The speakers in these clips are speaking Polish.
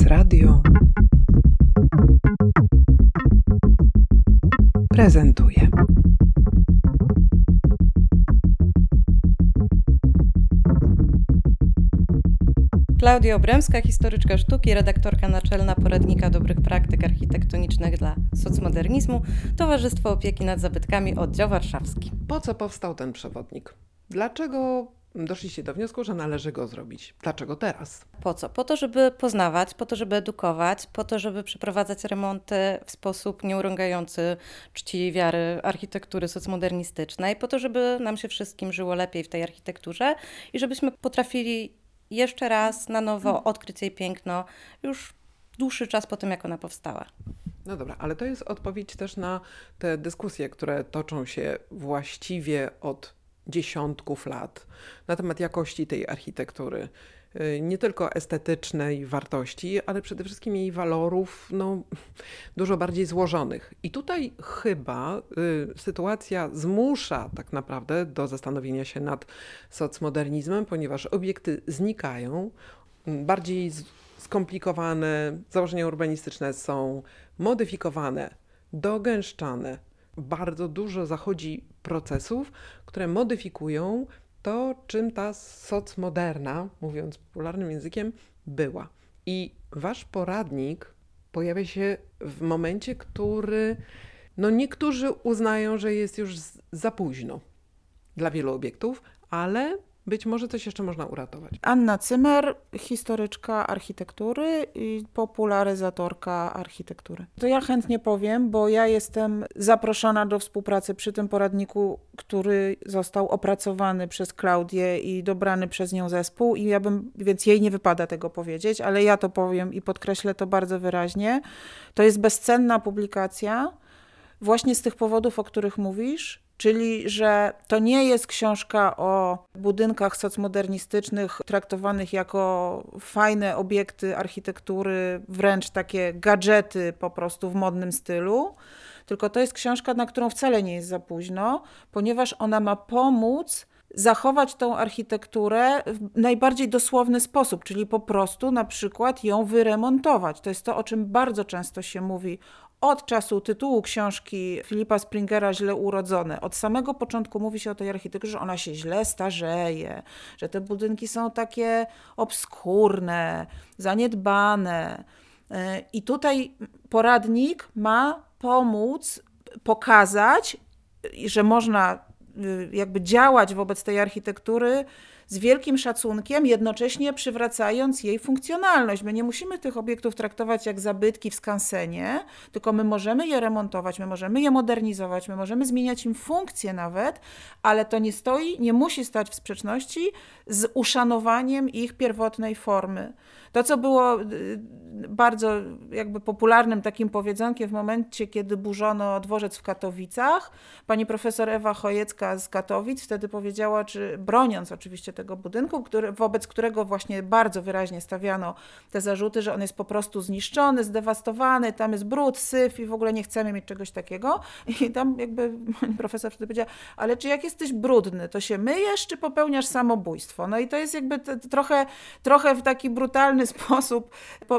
Prezes Radio prezentuje. Klaudia Obremska, historyczka sztuki, redaktorka naczelna poradnika dobrych praktyk architektonicznych dla socmodernizmu, Towarzystwo Opieki nad Zabytkami, oddział warszawski. Po co powstał ten przewodnik? Dlaczego doszliście do wniosku, że należy go zrobić? Dlaczego teraz? Po co? Po to, żeby poznawać, po to, żeby edukować, po to, żeby przeprowadzać remonty w sposób nieurągający czci wiary architektury socmodernistycznej, po to, żeby nam się wszystkim żyło lepiej w tej architekturze i żebyśmy potrafili jeszcze raz na nowo odkryć jej piękno już dłuższy czas po tym, jak ona powstała. No dobra, ale to jest odpowiedź też na te dyskusje, które toczą się właściwie od dziesiątków lat na temat jakości tej architektury. Y, nie tylko estetycznej wartości, ale przede wszystkim jej walorów no, dużo bardziej złożonych. I tutaj chyba y, sytuacja zmusza tak naprawdę do zastanowienia się nad socmodernizmem, ponieważ obiekty znikają, bardziej skomplikowane założenia urbanistyczne są modyfikowane, dogęszczane. Bardzo dużo zachodzi procesów, które modyfikują to, czym ta socmoderna, mówiąc popularnym językiem, była. I wasz poradnik pojawia się w momencie, który no niektórzy uznają, że jest już za późno dla wielu obiektów, ale być może coś jeszcze można uratować. Anna Cymer, historyczka architektury i popularyzatorka architektury. To ja chętnie powiem, bo ja jestem zaproszona do współpracy przy tym poradniku, który został opracowany przez Klaudię i dobrany przez nią zespół i ja bym, więc jej nie wypada tego powiedzieć, ale ja to powiem i podkreślę to bardzo wyraźnie. To jest bezcenna publikacja właśnie z tych powodów, o których mówisz, Czyli, że to nie jest książka o budynkach socmodernistycznych traktowanych jako fajne obiekty architektury, wręcz takie gadżety po prostu w modnym stylu, tylko to jest książka, na którą wcale nie jest za późno, ponieważ ona ma pomóc zachować tą architekturę w najbardziej dosłowny sposób, czyli po prostu na przykład ją wyremontować. To jest to, o czym bardzo często się mówi od czasu tytułu książki Filipa Springera Źle urodzone, od samego początku mówi się o tej architekturze, że ona się źle starzeje, że te budynki są takie obskurne, zaniedbane. E, I tutaj poradnik ma pomóc pokazać, że można y, jakby działać wobec tej architektury z wielkim szacunkiem, jednocześnie przywracając jej funkcjonalność. My nie musimy tych obiektów traktować jak zabytki w skansenie, tylko my możemy je remontować, my możemy je modernizować, my możemy zmieniać im funkcję nawet, ale to nie stoi, nie musi stać w sprzeczności z uszanowaniem ich pierwotnej formy. To, co było y, bardzo jakby popularnym takim powiedzonkiem w momencie, kiedy burzono dworzec w Katowicach, pani profesor Ewa Chojecka z Katowic wtedy powiedziała, czy broniąc oczywiście tego budynku, który, wobec którego właśnie bardzo wyraźnie stawiano te zarzuty, że on jest po prostu zniszczony, zdewastowany, tam jest brud, syf i w ogóle nie chcemy mieć czegoś takiego. I tam jakby profesor wtedy powiedziała, ale czy jak jesteś brudny, to się myjesz, czy popełniasz samobójstwo? No i to jest jakby trochę, trochę w taki brutalny sposób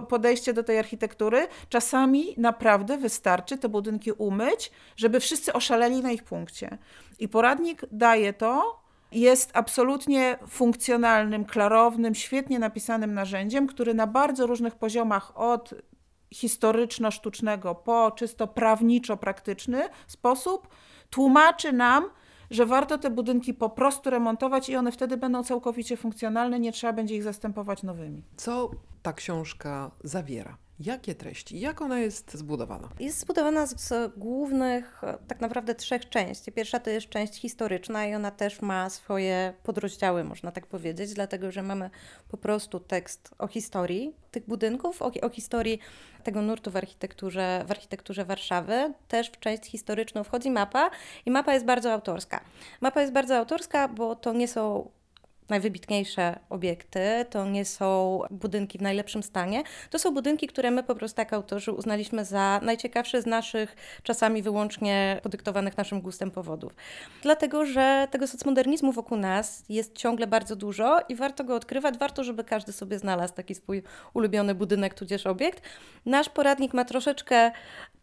podejście do tej architektury. Czasami naprawdę wystarczy te budynki umyć, żeby wszyscy oszaleli na ich punkcie. I poradnik daje to, jest absolutnie funkcjonalnym, klarownym, świetnie napisanym narzędziem, który na bardzo różnych poziomach od historyczno-sztucznego po czysto prawniczo-praktyczny sposób tłumaczy nam, że warto te budynki po prostu remontować i one wtedy będą całkowicie funkcjonalne, nie trzeba będzie ich zastępować nowymi. Co ta książka zawiera? Jakie treści? Jak ona jest zbudowana? Jest zbudowana z, głównych, tak naprawdę trzech części. Pierwsza to jest część historyczna i ona też ma swoje podrozdziały, można tak powiedzieć, dlatego że mamy po prostu tekst o historii tych budynków, o, o historii tego nurtu w architekturze, w architekturze Warszawy. Też w część historyczną wchodzi mapa i mapa jest bardzo autorska. Mapa jest bardzo autorska, bo to nie są najwybitniejsze obiekty, to nie są budynki w najlepszym stanie. To są budynki, które my po prostu jako autorzy uznaliśmy za najciekawsze z naszych, czasami wyłącznie podyktowanych naszym gustem powodów. Dlatego, że tego socmodernizmu wokół nas jest ciągle bardzo dużo i warto go odkrywać, warto, żeby każdy sobie znalazł taki swój ulubiony budynek tudzież obiekt. Nasz poradnik ma troszeczkę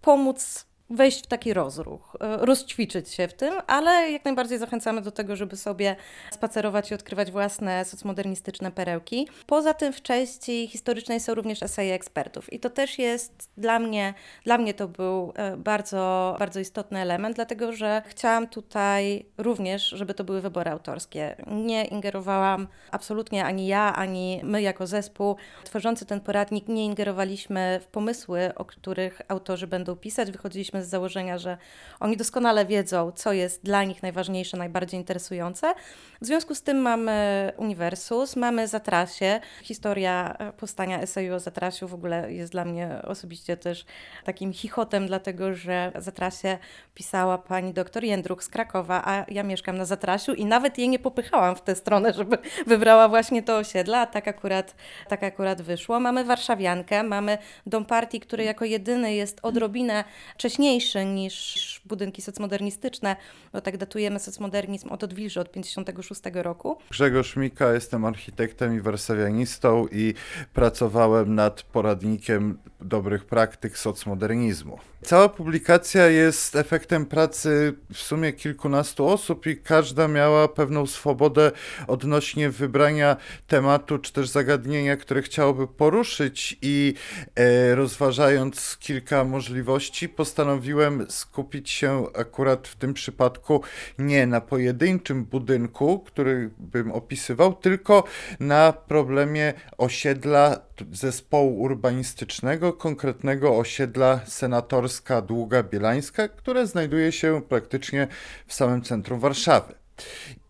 pomóc wejść w taki rozruch, e, rozćwiczyć się w tym, ale jak najbardziej zachęcamy do tego, żeby sobie spacerować i odkrywać własne socmodernistyczne perełki. Poza tym w części historycznej są również eseje ekspertów i to też jest dla mnie, dla mnie to był e, bardzo, bardzo istotny element, dlatego że chciałam tutaj również, żeby to były wybory autorskie. Nie ingerowałam absolutnie ani ja, ani my jako zespół tworzący ten poradnik nie ingerowaliśmy w pomysły, o których autorzy będą pisać. Wychodziliśmy z założenia, że oni doskonale wiedzą, co jest dla nich najważniejsze, najbardziej interesujące. W związku z tym mamy Uniwersus, mamy Zatrasie. Historia e, powstania eseju o Zatrasiu w ogóle jest dla mnie osobiście też takim chichotem, dlatego że Zatrasie pisała pani doktor Jędruk z Krakowa, a ja mieszkam na Zatrasiu i nawet jej nie popychałam w tę stronę, żeby wybrała właśnie to osiedle, a tak akurat, tak akurat wyszło. Mamy Warszawiankę, mamy Dom Partii, który jako jedyny jest odrobinę wcześniejszy niż budynki socmodernistyczne, bo tak datujemy socmodernizm od odwilży od 56 roku. Grzegorz Mika, jestem architektem i warszawianistą i pracowałem nad poradnikiem dobrych praktyk socmodernizmu. Cała publikacja jest efektem pracy w sumie kilkunastu osób i każda miała pewną swobodę odnośnie wybrania tematu czy też zagadnienia, które chciałoby poruszyć i e, rozważając kilka możliwości postanowiłem skupić się akurat w tym przypadku nie na pojedynczym budynku, który bym opisywał, tylko na problemie osiedla zespołu urbanistycznego, konkretnego osiedla senatorska Długa Bielańska, które znajduje się praktycznie w samym centrum Warszawy.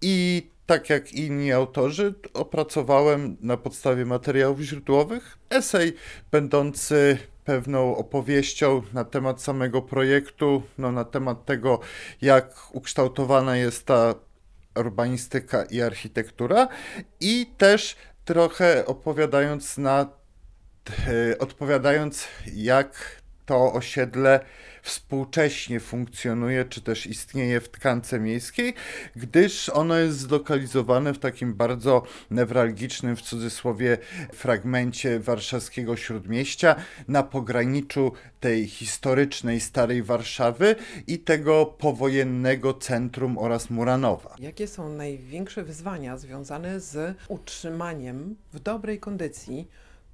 I tak jak inni autorzy, opracowałem na podstawie materiałów źródłowych esej będący pewną opowieścią na temat samego projektu, no, na temat tego, jak ukształtowana jest ta urbanistyka i architektura, i też trochę opowiadając na odpowiadając, jak to osiedle współcześnie funkcjonuje, czy też istnieje w tkance miejskiej, gdyż ono jest zlokalizowane w takim bardzo newralgicznym, w cudzysłowie, fragmencie warszawskiego śródmieścia, na pograniczu tej historycznej Starej Warszawy i tego powojennego centrum oraz Muranowa. Jakie są największe wyzwania związane z utrzymaniem w dobrej kondycji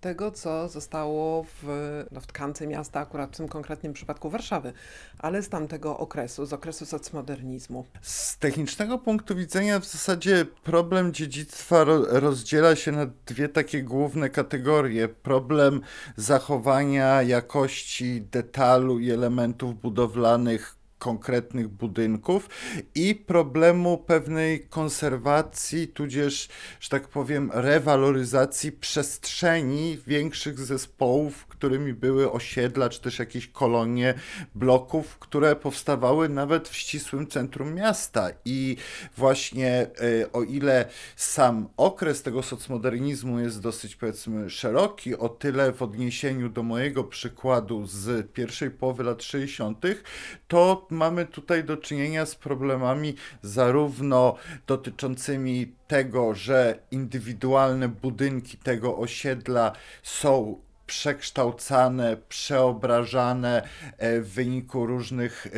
tego, co zostało w, no, w tkance miasta, akurat w tym konkretnym przypadku Warszawy, ale z tamtego okresu, z okresu socmodernizmu? Z technicznego punktu widzenia w zasadzie problem dziedzictwa ro rozdziela się na dwie takie główne kategorie. Problem zachowania jakości detalu i elementów budowlanych konkretnych budynków i problemu pewnej konserwacji, tudzież, że tak powiem, rewaloryzacji przestrzeni większych zespołów, którymi były osiedla, czy też jakieś kolonie bloków, które powstawały nawet w ścisłym centrum miasta. I właśnie y, o ile sam okres tego socmodernizmu jest dosyć, powiedzmy, szeroki, o tyle w odniesieniu do mojego przykładu z pierwszej połowy lat 60., to mamy tutaj do czynienia z problemami zarówno dotyczącymi tego, że indywidualne budynki tego osiedla są przekształcane, przeobrażane e, w wyniku różnych e,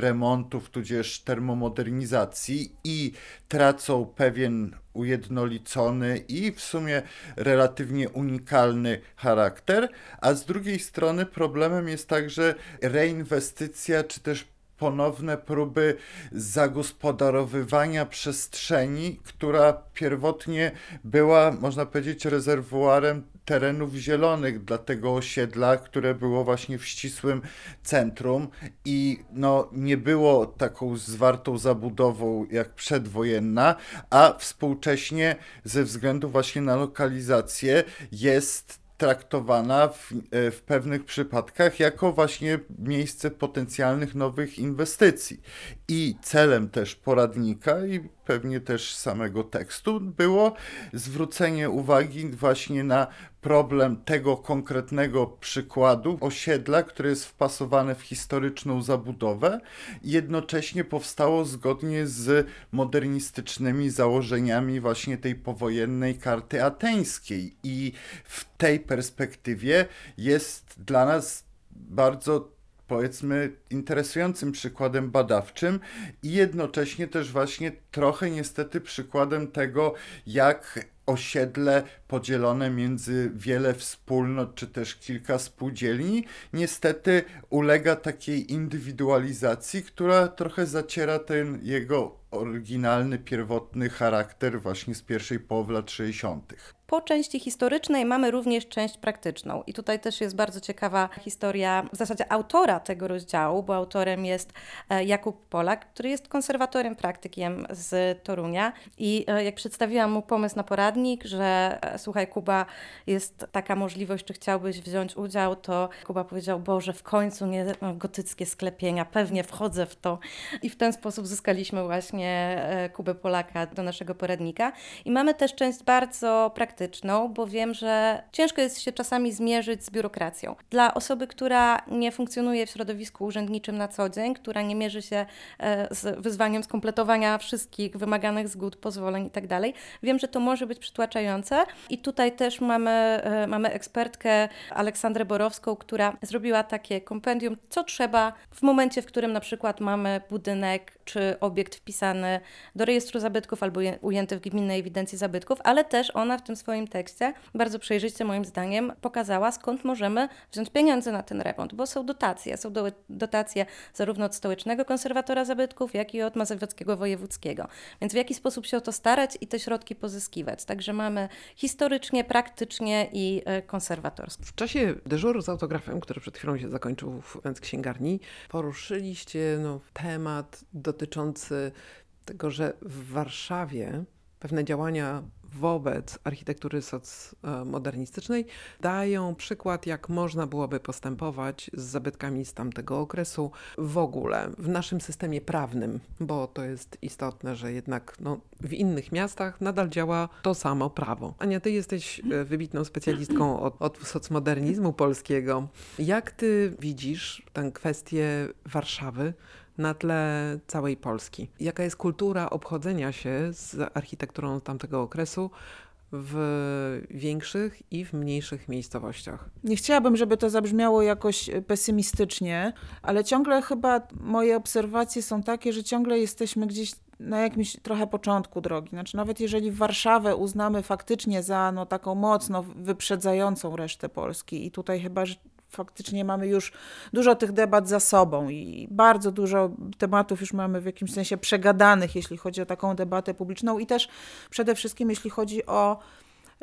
remontów, tudzież termomodernizacji i tracą pewien ujednolicony i w sumie relatywnie unikalny charakter, a z drugiej strony problemem jest także reinwestycja czy też ponowne próby zagospodarowywania przestrzeni, która pierwotnie była, można powiedzieć, rezerwuarem terenów zielonych dla tego osiedla, które było właśnie w ścisłym centrum i no, nie było taką zwartą zabudową jak przedwojenna, a współcześnie ze względu właśnie na lokalizację jest traktowana w, e, w pewnych przypadkach jako właśnie miejsce potencjalnych nowych inwestycji. I celem też poradnika i pewnie też samego tekstu, było zwrócenie uwagi właśnie na problem tego konkretnego przykładu osiedla, które jest wpasowane w historyczną zabudowę jednocześnie powstało zgodnie z modernistycznymi założeniami właśnie tej powojennej karty ateńskiej. I w tej perspektywie jest dla nas bardzo powiedzmy interesującym przykładem badawczym i jednocześnie też właśnie trochę niestety przykładem tego, jak osiedle podzielone między wiele wspólnot czy też kilka spółdzielni niestety ulega takiej indywidualizacji, która trochę zaciera ten jego oryginalny, pierwotny charakter właśnie z pierwszej połowy lat 60. Po części historycznej mamy również część praktyczną. I tutaj też jest bardzo ciekawa historia w zasadzie autora tego rozdziału, bo autorem jest e, Jakub Polak, który jest konserwatorem, praktykiem z Torunia. I e, jak przedstawiłam mu pomysł na poradnik, że e, słuchaj, Kuba, jest taka możliwość, czy chciałbyś wziąć udział, to Kuba powiedział: Boże, w końcu nie gotyckie sklepienia, pewnie wchodzę w to. I w ten sposób zyskaliśmy właśnie Kubę Polaka do naszego poradnika. I mamy też część bardzo praktyczną praktyczną, bo wiem, że ciężko jest się czasami zmierzyć z biurokracją. Dla osoby, która nie funkcjonuje w środowisku urzędniczym na co dzień, która nie mierzy się e, z wyzwaniem skompletowania wszystkich wymaganych zgód, pozwoleń tak wiem, że to może być przytłaczające. I tutaj też mamy, e, mamy ekspertkę Aleksandrę Borowską, która zrobiła takie kompendium, co trzeba w momencie, w którym na przykład mamy budynek czy obiekt wpisany do rejestru zabytków albo ujęty w gminnej ewidencji zabytków, ale też ona w tym swoim tekście bardzo przejrzyście moim zdaniem pokazała, skąd możemy wziąć pieniądze na ten remont, bo są dotacje. Są do, dotacje zarówno od Stołecznego Konserwatora Zabytków, jak i od Mazowieckiego Wojewódzkiego. Więc w jaki sposób się o to starać i te środki pozyskiwać. Także mamy historycznie, praktycznie i e, konserwatorsko. W czasie dyżuru z autografem, który przed chwilą się zakończył w księgarni, poruszyliście no, temat dotyczący tego, że w Warszawie pewne działania wobec architektury socmodernistycznej dają przykład, jak można byłoby postępować z zabytkami z tamtego okresu w ogóle w naszym systemie prawnym, bo to jest istotne, że jednak no, w innych miastach nadal działa to samo prawo. Ania, ty jesteś e, wybitną specjalistką od, od socmodernizmu polskiego. Jak ty widzisz tę kwestię Warszawy? Na tle całej Polski. Jaka jest kultura obchodzenia się z architekturą tamtego okresu w większych i w mniejszych miejscowościach? Nie chciałabym, żeby to zabrzmiało jakoś pesymistycznie, ale ciągle chyba moje obserwacje są takie, że ciągle jesteśmy gdzieś na jakimś trochę początku drogi. Znaczy, nawet jeżeli Warszawę uznamy faktycznie za no, taką mocno wyprzedzającą resztę Polski, i tutaj chyba faktycznie mamy już dużo tych debat za sobą i bardzo dużo tematów już mamy w jakimś sensie przegadanych, jeśli chodzi o taką debatę publiczną i też przede wszystkim jeśli chodzi o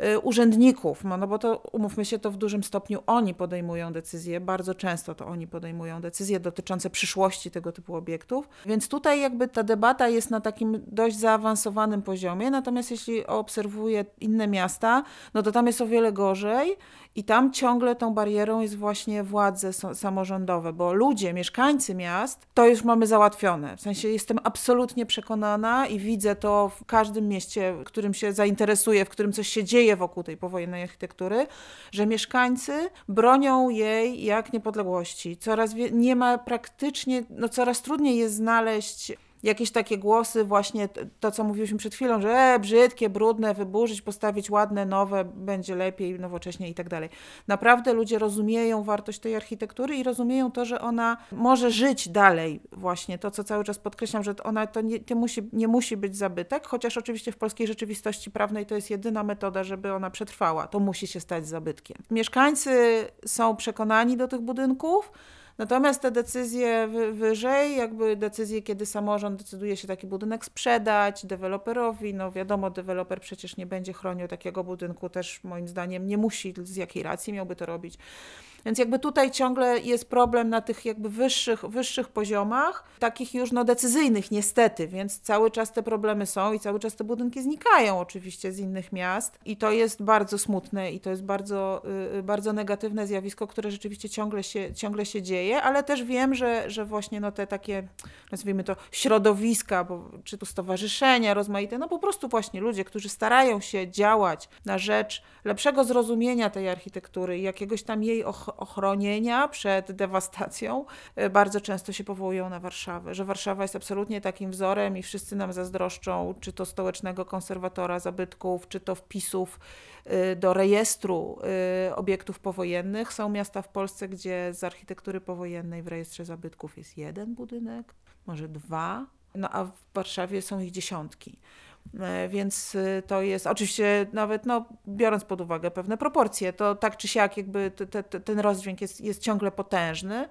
Y, urzędników, no, no bo to umówmy się, to w dużym stopniu oni podejmują decyzje, bardzo często to oni podejmują decyzje dotyczące przyszłości tego typu obiektów. Więc tutaj jakby ta debata jest na takim dość zaawansowanym poziomie, natomiast jeśli obserwuję inne miasta, no to tam jest o wiele gorzej i tam ciągle tą barierą jest właśnie władze samorządowe, bo ludzie, mieszkańcy miast, to już mamy załatwione. W sensie jestem absolutnie przekonana i widzę to w każdym mieście, którym się zainteresuję, w którym coś się dzieje wokół tej powojennej architektury, że mieszkańcy bronią jej jak niepodległości. Coraz nie ma praktycznie, no coraz trudniej jest znaleźć jakieś takie głosy, właśnie to, co mówiliśmy przed chwilą, że e, brzydkie, brudne, wyburzyć, postawić ładne, nowe, będzie lepiej, nowocześnie i tak dalej. Naprawdę ludzie rozumieją wartość tej architektury i rozumieją to, że ona może żyć dalej, właśnie to, co cały czas podkreślam, że ona to nie, nie, musi, nie musi być zabytek, chociaż oczywiście w polskiej rzeczywistości prawnej to jest jedyna metoda, żeby ona przetrwała. To musi się stać zabytkiem. Mieszkańcy są przekonani do tych budynków, Natomiast te decyzje wyżej, jakby decyzje, kiedy samorząd decyduje się taki budynek sprzedać deweloperowi, no wiadomo, deweloper przecież nie będzie chronił takiego budynku, też moim zdaniem nie musi, z jakiej racji miałby to robić. Więc jakby tutaj ciągle jest problem na tych jakby wyższych, wyższych poziomach, takich już no decyzyjnych niestety, więc cały czas te problemy są i cały czas te budynki znikają oczywiście z innych miast i to jest bardzo smutne i to jest bardzo, y, bardzo negatywne zjawisko, które rzeczywiście ciągle się, ciągle się dzieje, ale też wiem, że, że właśnie no te takie, nazwijmy to środowiska, bo, czy to stowarzyszenia rozmaite, no po prostu właśnie ludzie, którzy starają się działać na rzecz lepszego zrozumienia tej architektury i jakiegoś tam jej och- ochronienia przed dewastacją, y, bardzo często się powołują na Warszawę, że Warszawa jest absolutnie takim wzorem i wszyscy nam zazdroszczą, czy to stołecznego konserwatora zabytków, czy to wpisów y, do rejestru y, obiektów powojennych. Są miasta w Polsce, gdzie z architektury powojennej w rejestrze zabytków jest jeden budynek, może dwa, no a w Warszawie są ich dziesiątki. E, Więc y, to jest oczywiście nawet no, biorąc pod uwagę pewne proporcje, to tak czy siak jakby te, te, te- ten rozdźwięk jest, jest ciągle potężny.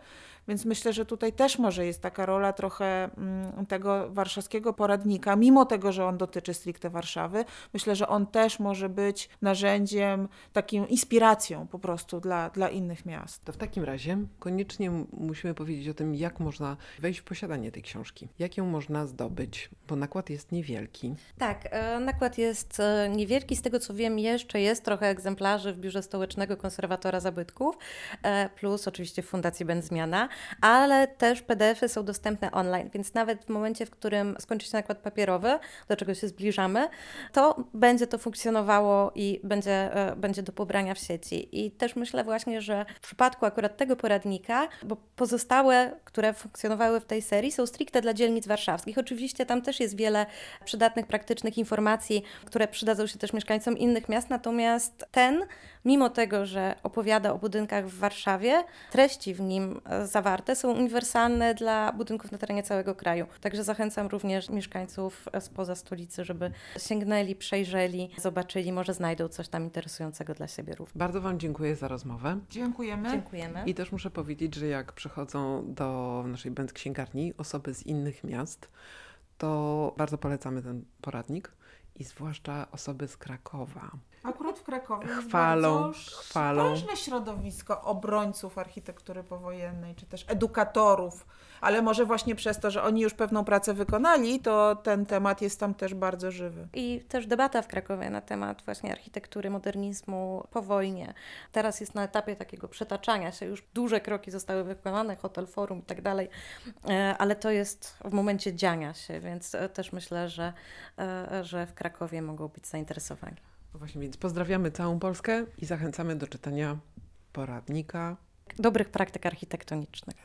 Więc myślę, że tutaj też może jest taka rola trochę mm, tego warszawskiego poradnika, mimo tego, że on dotyczy stricte Warszawy. Myślę, że on też może być narzędziem, taką inspiracją po prostu dla, dla innych miast. To w takim razie koniecznie musimy powiedzieć o tym, jak można wejść w posiadanie tej książki. Jak ją można zdobyć, bo nakład jest niewielki. Tak, e, nakład jest e, niewielki. Z tego co wiem, jeszcze jest trochę egzemplarzy w Biurze Stołecznego Konserwatora Zabytków, e, plus oczywiście w Fundacji Będzmiana, ale też PDFy są dostępne online, więc nawet w momencie, w którym skończy się nakład papierowy, do czego się zbliżamy, to będzie to funkcjonowało i będzie, e, będzie do pobrania w sieci. I też myślę właśnie, że w przypadku akurat tego poradnika, bo pozostałe, które funkcjonowały w tej serii, są stricte dla dzielnic warszawskich. Oczywiście tam też jest wiele przydatnych, praktycznych informacji, które przydadzą się też mieszkańcom innych miast, natomiast ten, mimo tego, że opowiada o budynkach w Warszawie, treści w nim e, zawarte są uniwersalne dla budynków na terenie całego kraju. Także zachęcam również mieszkańców e, spoza stolicy, żeby sięgnęli, przejrzeli, zobaczyli, może znajdą coś tam interesującego dla siebie również. Bardzo Wam dziękuję za rozmowę. Dziękujemy. Dziękujemy. I też muszę powiedzieć, że jak przychodzą do naszej Będ Księgarni osoby z innych miast, to bardzo polecamy ten poradnik i zwłaszcza osoby z Krakowa. Akurat w Krakowie jest Chwalą, bardzo chwalą. ważne środowisko obrońców architektury powojennej, czy też edukatorów, ale może właśnie przez to, że oni już pewną pracę wykonali, to ten temat jest tam też bardzo żywy. I też debata w Krakowie na temat właśnie architektury, modernizmu po wojnie. Teraz jest na etapie takiego przetaczania się, już duże kroki zostały wykonane, hotel, forum i tak dalej, E, ale to jest w momencie dziania się, więc też myślę, że, e, że w Krakowie mogą być zainteresowani. Właśnie więc pozdrawiamy całą Polskę i zachęcamy do czytania poradnika Dobrych praktyk architektonicznych.